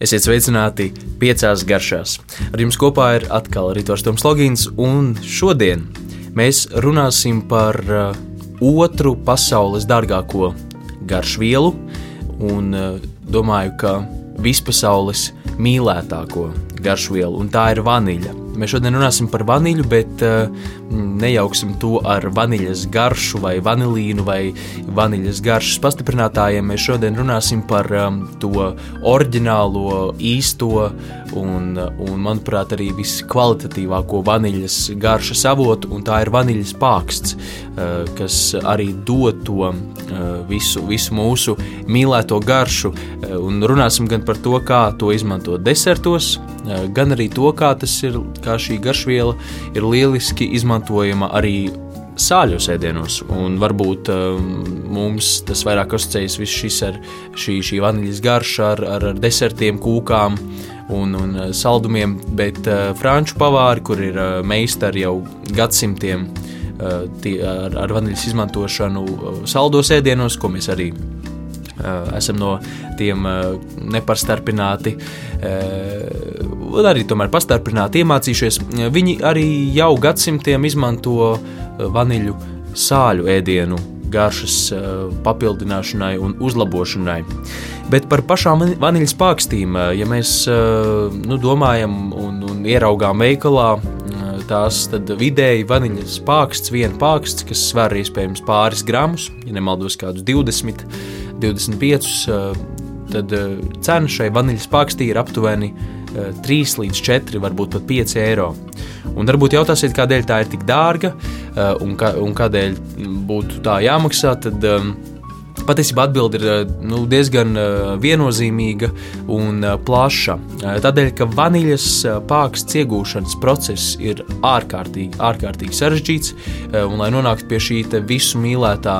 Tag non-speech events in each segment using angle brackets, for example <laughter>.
Esiet sveicināti piecās garšās. Ar jums kopā ir atkal Rītors Toms Logins, un šodien mēs runāsim par uh, otru pasaules dārgāko garšvielu, un uh, domāju, ka vispasaules mīlētāko garšvielu, un tā ir vaniļa. Mēs šodien runāsim par vaniļu, bet uh, nejauksim to ar vaniļas garšu, vai vanilīnu, vai vaniļas garšas pastiprinātājiem. Mēs šodien runāsim par um, to oriģinālo, īsto un, un, manuprāt, arī viskvalitatīvāko vaniļas garšas avotu, un tā ir vaniļas pārksts, uh, kas arī dod to uh, visu, visu mūsu mīlēto garšu. Uh, un runāsim gan par to, kā to izmantot desertos, uh, gan arī to, kā ir. Kā šī garšviela ir lieliski izmantojama arī sāļos ēdienos. Varbūt um, mums tas vairāk asociējas viss šis ar šī, šī vaniļas garša, ar, ar, ar desertiem, kūkām un, un uh, saldumiem, bet uh, franču pavāri, kur ir uh, meistari jau gadsimtiem uh, tie, ar, ar vaniļas izmantošanu uh, saldos ēdienos, ko mēs arī esam no tiem neparstarpināti un arī tomēr pastarpināti iemācījušies, viņi arī jau gadsimtiem izmanto eh, vaniļu sāļu ēdienu garšas eh, papildināšanai un uzlabošanai. Bet par pašām vaniļas pārkstīm, eh, ja mēs nu, domājam un, un ieraugām veikalā, tās vidēji vaniļas pārksts, viena pārksts, kas sver iespējams pāris gramus, ja nemaldos kādus 20, 25, tad cena šai vaniļas pārkstī ir aptuveni 3 līdz 4, varbūt pat 5 eiro. Un varbūt jautāsiet, kādēļ tā ir tik dārga eh, un, kā, un kādēļ būtu tā jāmaksā. Tad, um, Patiesībā atbilde ir eh, nu, diezgan viennozīmīga un plaša. Tādēļ, ka vaniļas pārišķis iegūšanas process ir ārkārtīgi, ārkārtīgi sarežģīts, un lai nonāktu pie šī visu mīlētā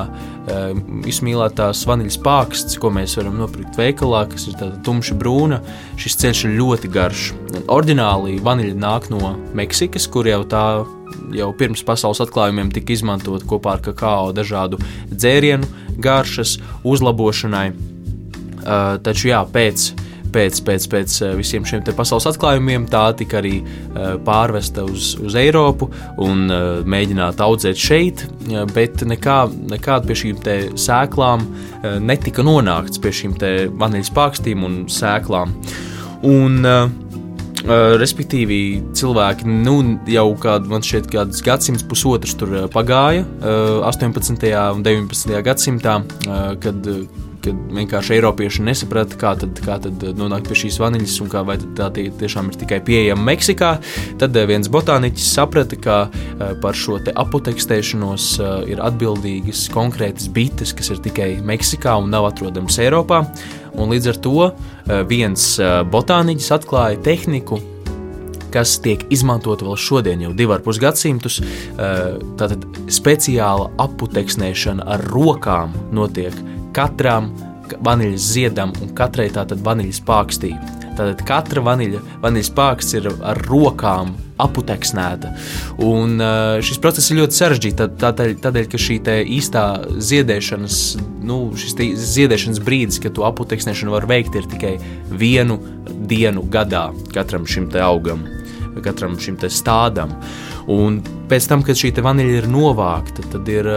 vismīlētās vaniļas pārišķis, ko mēs varam nopirkt veikalā, kas ir tāda tumša brūna. Šis ceļš ir ļoti garš. Orģināli vaniļa nāk no Meksikas, kur jau tā jau pirms pasaules atklājumiem tika izmantot kopā ar kakao dažādu dzērienu garšas uzlabošanai. Uh, taču jā, pēc pēc, pēc, pēc eh, visiem šiem pasaules atklājumiem, tā tika arī uh, pārvesta uz, uz Eiropu un uh, mēģināta audzēt šeit, bet nekā, nekāda pie šīm sēklām uh, netika nonākts pie šīm vaniļas pārkstīm un sēklām. Un, Uh, respektīvi, cilvēki nu, jau kādu, man šķiet, kādus gadsimtus, pusotrs tur pagāja, uh, 18. un 19. gadsimtā, kad kad vienkārši Eiropieši nesaprata, kā tad, kā tad nonākt pie šīs vaniļas un kā vai tā tie, tiešām ir tikai pieejama Meksikā. Tad viens botāniķis saprata, ka par šo apotekstēšanos ir atbildīgas konkrētas bites, kas ir tikai Meksikā un nav atrodamas Eiropā. Un līdz ar to viens botāniķis atklāja tehniku, kas tiek izmantota vēl šodien, jau divu ar pus gadsimtus. Tātad speciāla aputeksnēšana ar rokām notiek katram vaniļas ziedam un katrai tātad vaniļas pārkstī. Tātad katra vaniļa, vaniļas pārksts ir ar rokām aputeksnēta. Un šis process ir ļoti sarežģīts, tādēļ, tādēļ ka šī īstā ziedēšanas, nu, šis ziedēšanas brīdis, kad to aputeksnēšanu var veikt, ir tikai vienu dienu gadā katram šim augam, katram šim stādam. Un pēc tam, kad šī vaniļa ir novākta, tad ir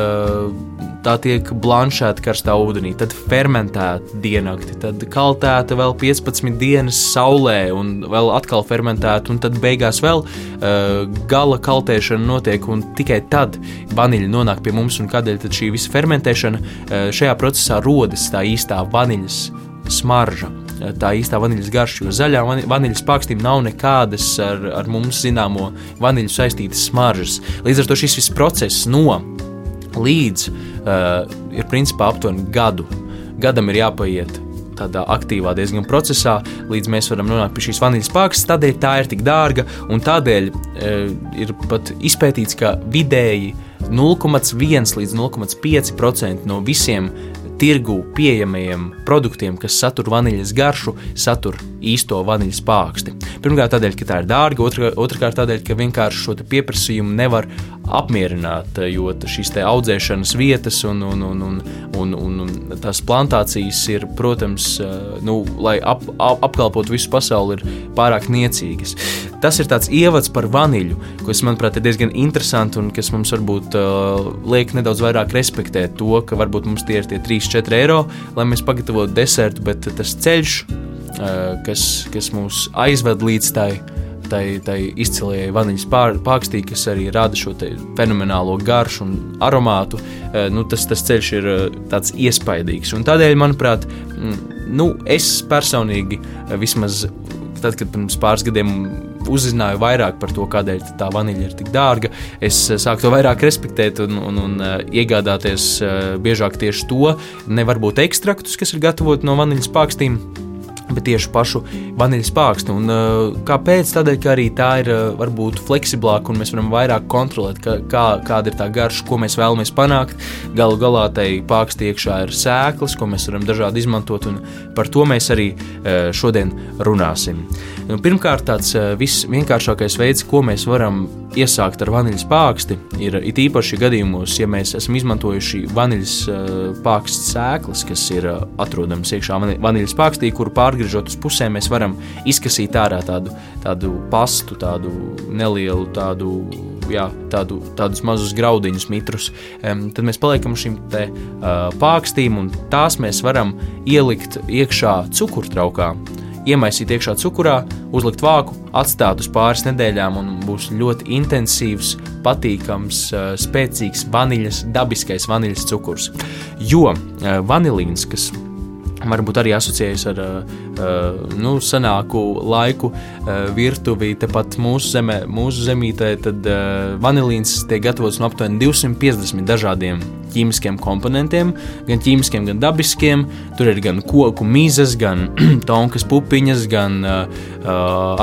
tā tiek blanšēta karstā ūdenī, tad fermentēta diennakti, tad kaltēta vēl 15 dienas saulē, un vēl atkal fermentēta, un tad beigās vēl uh, gala kaltēšana notiek, un tikai tad vaniļa nonāk pie mums, un kādēļ šī visa fermentēšana uh, šajā procesā rodas tā īstā vaniļas smarža. Uh, tā īstā vaniļas garša, jo zaļā vaniļas pakstīm nav nekādas ar, ar mums zināmo vaniļu saistītas smaržas. Līdz ar to šis viss process no līdz uh, ir principā aptuveni gadu. Gadam ir jāpaiet tādā aktīvā diezgan procesā, līdz mēs varam nonākt pie šīs vaniļas pārišķis. Tādēļ tā ir tik dārga, un tādēļ e, ir pat izpētīts, ka vidēji 0,1 līdz 0,5% no visiem tirgu pieejamajiem produktiem, kas satur vaniļas garšu, satur īsto vaniļas pārišķi. Pirmkārt, tādēļ, ka tā ir dārga, otrā, otrkārt, tādēļ, ka vienkārši šo pieprasījumu nevar apmierināt, jo šīs audzēšanas vietas un, un, un, un, un, un, un tās plantācijas ir, protams, nu, lai ap, ap, apkalpotu visu pasauli, ir pārāk niecīgas. Tas ir tāds ievads par vaniļu, kas, manuprāt, ir diezgan interesants un kas mums varbūt uh, liek nedaudz vairāk respektēt to, ka varbūt mums tie ir tie 3-4 eiro, lai mēs pagatavotu desertu, bet tas ceļš, uh, kas, kas mūs aizved līdz tai tai, tai izcilajai vaniļas pārkstī, kas arī rada šo fenomenālo garšu un aromātu, e, nu, tas, tas ceļš ir e, tāds iespaidīgs. Un tādēļ, manuprāt, nu, es personīgi e, vismaz tad, kad pirms pāris gadiem uzzināju vairāk par to, kādēļ tā vaniļa ir tik dārga, es sāku to vairāk respektēt un, un, un iegādāties biežāk tieši to, ne varbūt ekstraktus, kas ir gatavoti no vaniļas pārkstīm bet tieši pašu vaniļas pārakstu. Un, uh, kāpēc? Tādēļ, ka arī tā ir uh, varbūt fleksiblāka un mēs varam vairāk kontrolēt, ka, kā, kāda ir tā garša, ko mēs vēlamies panākt. Galu galā tai pārakstī iekšā ir sēklas, ko mēs varam dažādi izmantot, un par to mēs arī uh, šodien runāsim. Nu, pirmkārt, tāds visvienkāršākais veids, ko mēs varam iesākt ar vaniļas pāraksti, ir it īpaši gadījumos, ja mēs esam izmantojuši vaniļas pārakstu sēklas, kas ir atrodamas iekšā vaniļas pārakstī, kuru pārgriezt pagriežot uz pusēm, mēs varam izkasīt ārā tādu, tādu pastu, tādu nelielu, tādu, jā, tādu, tādus mazus graudiņus, mitrus. Um, tad mēs paliekam šim te uh, pākstīm, un tās mēs varam ielikt iekšā cukurtraukā. Iemaisīt iekšā cukurā, uzlikt vāku, atstāt uz pāris nedēļām, un būs ļoti intensīvs, patīkams, spēcīgs vaniļas, dabiskais vaniļas cukurs. Jo vanilīns, kas varbūt arī asociējas ar uh, nu, senāku laiku uh, virtuvi. Tepat mūsu, zemē, mūsu zemītē tad, vanilīns tiek gatavots no aptuveni 250 dažādiem ķīmiskiem komponentiem, gan ķīmiskiem, gan dabiskiem. Tur ir gan koku mizas, gan <clears throat> tonkas pupiņas, gan uh,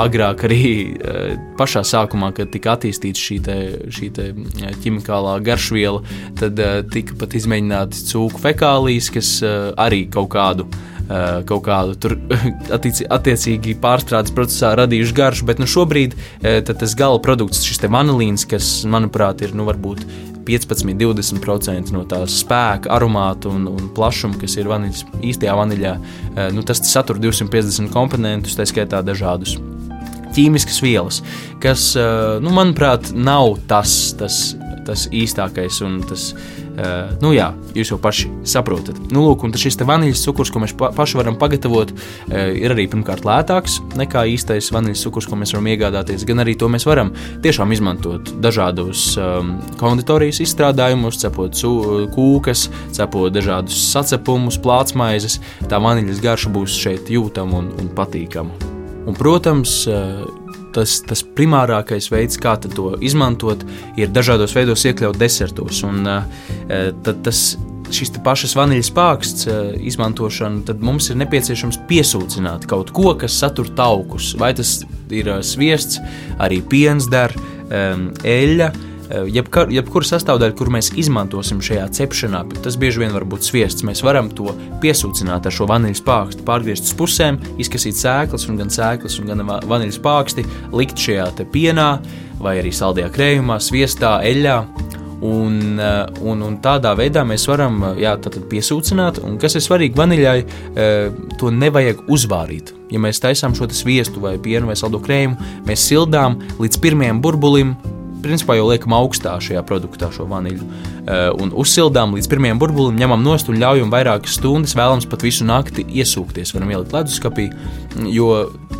agrāk arī uh, pašā sākumā, kad tika attīstīta šī, te, šī te ķimikālā garšviela, tad uh, tika pat izmēģināti cūku fekālijas, kas uh, arī kaut kādu kaut kādu tur <laughs> attiecīgi pārstrādes procesā radījuši garšu, bet nu, šobrīd tas gala produkts, šis vanilīns, kas manuprāt ir nu, varbūt 15-20% no tās spēka, aromāta un, un plašuma, kas ir vaniļas, īstajā vaniļā, nu, tas satur 250 komponentus, tā skaitā dažādus ķīmiskas vielas, kas, nu, manuprāt, nav tas, tas, tas īstākais un tas Uh, nu, jā, jūs jau paši saprotat. Nu, lūk, un šis vaniļas cukurs, ko mēs pa paši varam pagatavot, uh, ir arī pirmkārt lētāks nekā īstais vaniļas cukurs, ko mēs varam iegādāties. Gan arī to mēs varam tiešām izmantot dažādos um, konditorijas izstrādājumos, cepot kūkas, cepot dažādus sacepumus, plātsmaizes. Tā vaniļas garša būs šeit jūtama un, un patīkama. Un, protams, tas, tas primārākais veids, kā to izmantot, ir dažādos veidos iekļaut desertos. Un, tad tas šīs pašas vaniļas pāraksts izmantošana, tad mums ir nepieciešams piesūcināt kaut ko, kas satur taukus. Vai tas ir sviests, arī piens der, eļļa Eh, jebka, jebkura sastāvdaļa, kur mēs izmantosim šajā cepšanā, tas bieži vien var būt sviests. Mēs varam to piesūcināt ar šo vaniļas pārakstu, pārgriezt uz pusēm, izkasīt sēklas, un gan sēklas, un gan vaniļas pāraksti, likt šajā pienā vai arī saldajā krējumā, sviestā, eļļā. Un, eh, un, un tādā veidā mēs varam eh, jā, piesūcināt, un kas ir svarīgi vaniļai, to nevajag uzvārīt. Ja mēs taisām šo sviestu vai pienu vai saldo krējumu, mēs sildām līdz pirmajam burbulim, principā jau liekam augstā šajā produktā šo vaniļu. Uh, un uzsildām līdz pirmajam burbulim, ņemam nost un ļaujam vairākas stundas, vēlams pat visu nakti iesūkties. Varam ielikt leduskapī, jo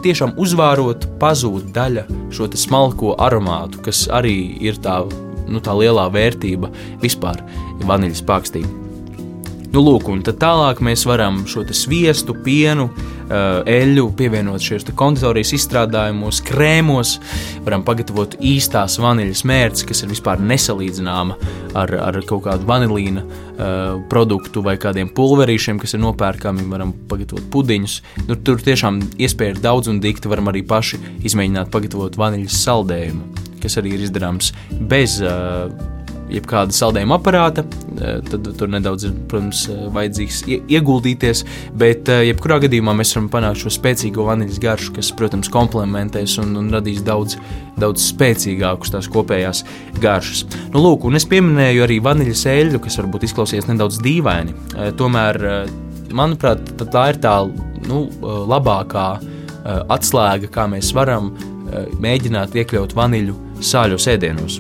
tiešām uzvārot, pazūd daļa šo smalko aromātu, kas arī ir tā, nu, tā lielā vērtība vispār vaniļas pakstī. Nu, lūk, un tālāk mēs varam šo sviestu, pienu, eh, eļļu pievienot šajos konditorijas izstrādājumos, krēmos. Varam pagatavot īstās vaniļas mērķis, kas ir vispār nesalīdzināma ar, ar kaut kādu vanilīna uh, produktu vai kādiem pulverīšiem, kas ir nopērkami. Varam pagatavot pudiņus. Nu, tur tiešām iespēja ir daudz un dikti. Varam arī paši izmēģināt pagatavot vaniļas saldējumu, kas arī ir izdarāms bez. Uh, jebkāda saldējuma aparāta. Tad tur nedaudz ir, protams, vajadzīgs ieguldīties, bet jebkurā gadījumā mēs varam panākt šo spēcīgo vaniļas garšu, kas, protams, komplementēs un, un radīs daudz, daudz spēcīgākus tās kopējās garšas. Nu, lūk, un es pieminēju arī vaniļas eļļu, kas varbūt izklausīsies nedaudz dīvaini. Tomēr, manuprāt, tā ir tā nu, labākā atslēga, kā mēs varam mēģināt iekļaut vaniļu sāļos ēdienos.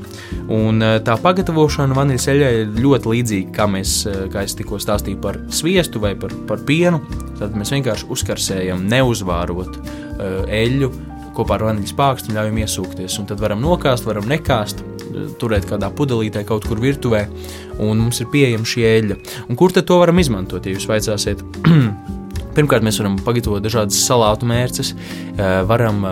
Un eh, tā pagatavošana vaniļas eļļai ir ļoti līdzīga, kā mēs, eh, kā es tikko stāstīju par sviestu vai par, par pienu. Tad mēs vienkārši uzkarsējam, neuzvārot eh, eļļu kopā ar vaniļas pāri un ļaujam iesūkties. Un tad varam nokāst, varam nekāst, turēt kādā pudelītē kaut kur virtuvē, un mums ir pieejama šī eļļa. Un kur tad to varam izmantot, ja jūs vaicāsiet? <clears throat> Pirmkārt, mēs varam pagatavot dažādas salātu mērces, varam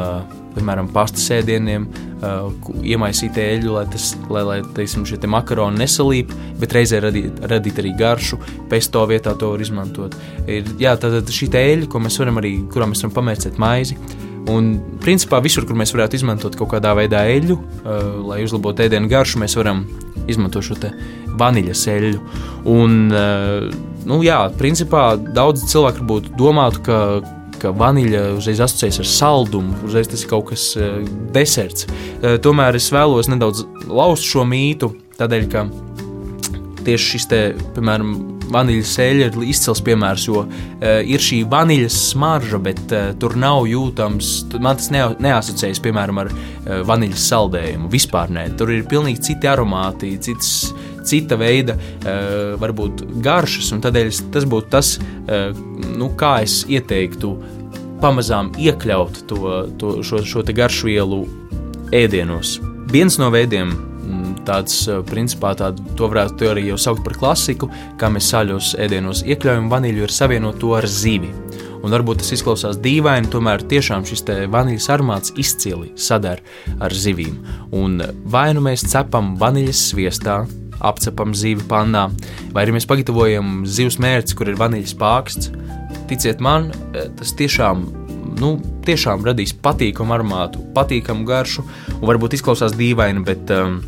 piemēram, pastas ēdieniem, uh, iemaisīt eļļu, lai, tas, lai, lai teiksim, šie te makaroni nesalīp, bet reizē radīt, radīt arī garšu. Pesto vietā to var izmantot. Ir, jā, tad šī eļļa, ko mēs varam arī, kurā mēs varam pamērcēt maizi. Un, principā, visur, kur mēs varētu izmantot kaut kādā veidā eļļu, uh, lai uzlabotu ēdienu garšu, mēs varam izmantot šo vaniļas eļļu. Un, uh, nu, jā, principā, daudz cilvēku varbūt domātu, ka ka vaniļa uzreiz asociējas ar saldumu, uzreiz tas ir kaut kas uh, deserts. Uh, tomēr es vēlos nedaudz lauzt šo mītu, tādēļ, ka tieši šis te, piemēram, vaniļas eļļa ir izcils piemērs, jo uh, ir šī vaniļas smarža, bet uh, tur nav jūtams, man tas ne, neasociējas, piemēram, ar uh, vaniļas saldējumu. Vispār nē, tur ir pilnīgi citi aromāti, cits cita veida, uh, varbūt garšas, un tādēļ tas būtu tas, uh, nu, kā es ieteiktu pamazām iekļaut to, to, šo, šo garšvielu ēdienos. Viens no veidiem, mm, tāds, eh, principā, tādu, to varētu arī jau saukt par klasiku, kā mēs sāļos ēdienos iekļaujam vaniļu, ir savienot to ar zivi. Un varbūt tas izklausās dīvaini, tomēr tiešām šis vaniļas aromāts izcili sadar ar zivīm. Un vai nu mēs cepam vaniļas sviestā, apcepam zivi pannā, vai arī mēs pagatavojam zivs mērci, kur ir vaniļas pārksts. Ticiet man, eh, tas tiešām, nu, tiešām radīs patīkamu aromātu, patīkamu garšu, un varbūt izklausās dīvaini, bet um,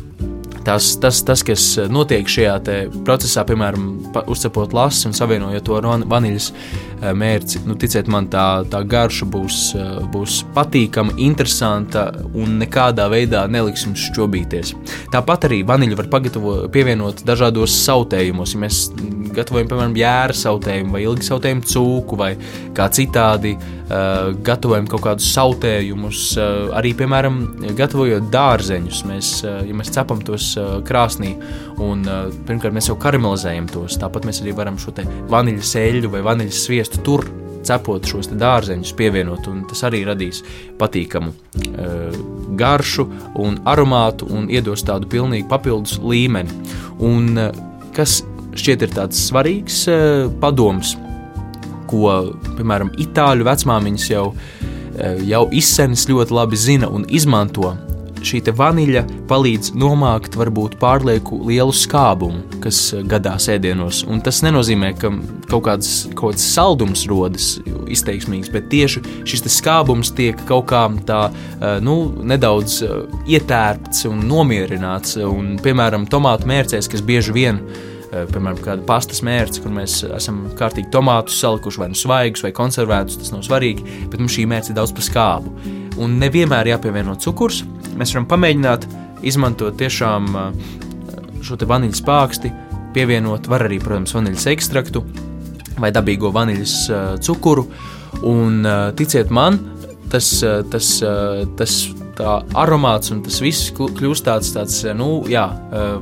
Tas, tas, tas, kas notiek šajā procesā, piemēram, uzcepot lasi un savienojot to ar vaniļas eh, mērci, nu, ticiet man, tā, tā garša būs, eh, būs patīkama, interesanta un nekādā veidā neliks jums šķobīties. Tāpat arī vaniļu var pagatavot, pievienot dažādos sautējumos. Ja mēs gatavojam, piemēram, jēra sautējumu vai ilgi sautējumu cūku vai kā citādi uh, gatavojam kaut kādus sautējumus, uh, arī, piemēram, gatavojot dārzeņus. Mēs, uh, ja mēs cepam tos uh, krāsnī. Un, uh, pirmkārt, mēs jau karamelizējam tos. Tāpat mēs arī varam šo vaniļas eļļu vai vaniļas sviestu tur cepot šos dārzeņus, pievienot, un tas arī radīs patīkamu uh, garšu un aromātu un iedos tādu pilnīgi papildus līmeni. Un, uh, kas šķiet ir tāds svarīgs uh, padoms, ko, piemēram, itāļu vecmāmiņas jau, uh, jau izsenis ļoti labi zina un izmanto, šī vaniļa palīdz nomākt varbūt pārlieku lielu skābumu, kas eh, gadās ēdienos. Un tas nenozīmē, ka kaut kāds, kaut kāds saldums rodas izteiksmīgs, bet tieši šis skābums tiek kaut kā tā eh, nu, nedaudz eh, ietērpts un nomierināts. Un, piemēram, tomātu mērcēs, kas bieži vien ir piemēram, kāda pastas mērce, kur mēs esam kārtīgi tomātus salikuši vai nu svaigus vai konservētus, tas nav svarīgi, bet mums šī mērce ir daudz par skābu. Un nevienmēr jāpievieno cukurs, mēs varam pamēģināt izmantot tiešām šo vaniļas pāksti, pievienot var arī, protams, vaniļas ekstraktu vai dabīgo vaniļas cukuru. Un ticiet man, tas, tas, tas tā aromāts un tas viss kļūst tāds, tāds nu, jā,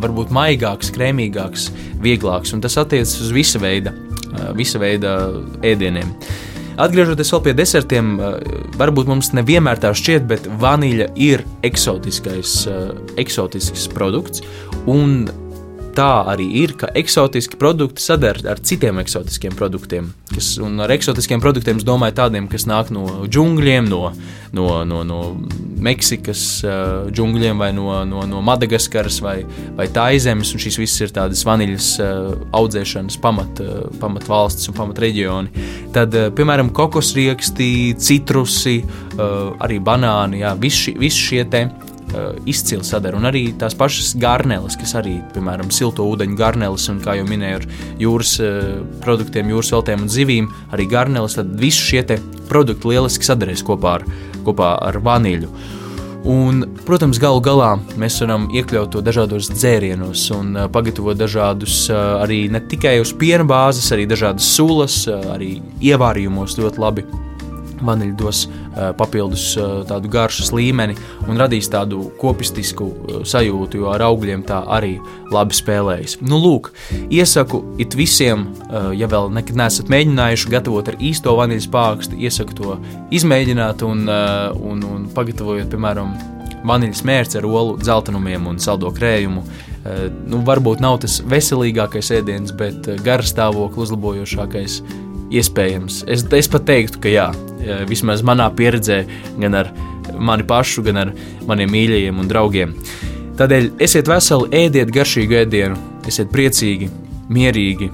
varbūt maigāks, krēmīgāks, vieglāks. Un tas attiecas uz visa veida, visa veida ēdieniem. Atgriežoties pie desertiem, eh, varbūt mums nevienmēr tā šķiet, bet vaniļa ir eksotiskais, eh, eksotisks produkts. Un tā arī ir, ka eksotiski produkti sadara ar citiem eksotiskiem produktiem. Kas, un ar eksotiskiem produktiem es domāju tādiem, kas nāk no džungļiem, no, no, no, no Meksikas uh, džungļiem vai no, no, no Madagaskaras vai, vai Taizemes. Šīs visas ir tādas vaniļas uh, audzēšanas pamat, uh, pamat valstis un pamat reģioni. Tad, uh, piemēram, kokosrieksti, citrusi, uh, arī banāni, jā, visi, visi šie te izcili sadara. Un arī tās pašas garneles, kas arī, piemēram, silto ūdeņu garneles, un kā jau minēju, ar jūras uh, produktiem, jūras veltēm un zivīm, arī garneles, tad visi šie produkti lieliski sadarbojas kopā ar, kopā ar vaniļu. Un, protams, galu galā mēs varam iekļaut to dažādos dzērienos un uh, pagatavot dažādus arī ne tikai uz piena bāzes, arī dažādas sulas, arī ievārījumos ļoti labi Vaniļa dos uh, papildus uh, tādu garšas līmeni un radīs tādu kopistisku uh, sajūtu, jo ar augļiem tā arī labi spēlējas. Nu, lūk, iesaku it visiem, ja vēl nekad neesat mēģinājuši gatavot ar īsto vaniļas pārakstu, iesaku to izmēģināt un, un, un pagatavojot, piemēram, vaniļas mērci ar olu, dzeltenumiem un saldo krējumu. Nu, varbūt nav tas veselīgākais ēdiens, bet garas stāvokli uzlabojošākais iespējams. Es, es pat teiktu, ka jā, vismaz manā pieredzē, gan ar mani pašu, gan ar maniem mīļajiem un draugiem. Tādēļ esiet veseli, ēdiet garšīgu ēdienu, esiet priecīgi, mierīgi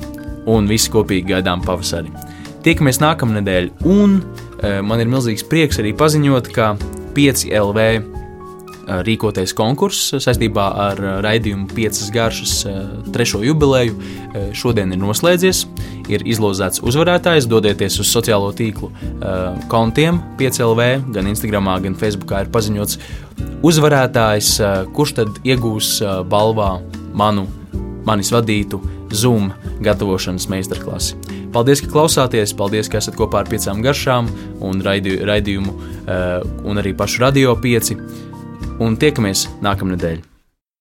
un visi kopīgi gaidām pavasari. Tiekamies nākamnedēļ, un e, man ir milzīgs prieks arī paziņot, ka 5 LV rīkotais konkurss saistībā ar raidījumu Piecas garšas trešo jubileju. Šodien ir noslēdzies, ir izlozēts uzvarētājs. Dodieties uz sociālo tīklu kontiem 5LV, gan Instagram, gan Facebook ir paziņots uzvarētājs, kurš tad iegūs balvā manu, manis vadītu Zoom gatavošanas meistarklasi. Paldies, ka klausāties, paldies, ka esat kopā ar piecām garšām un raidījumu, un arī pašu radio pieci un tiekamies nākamnedēļ.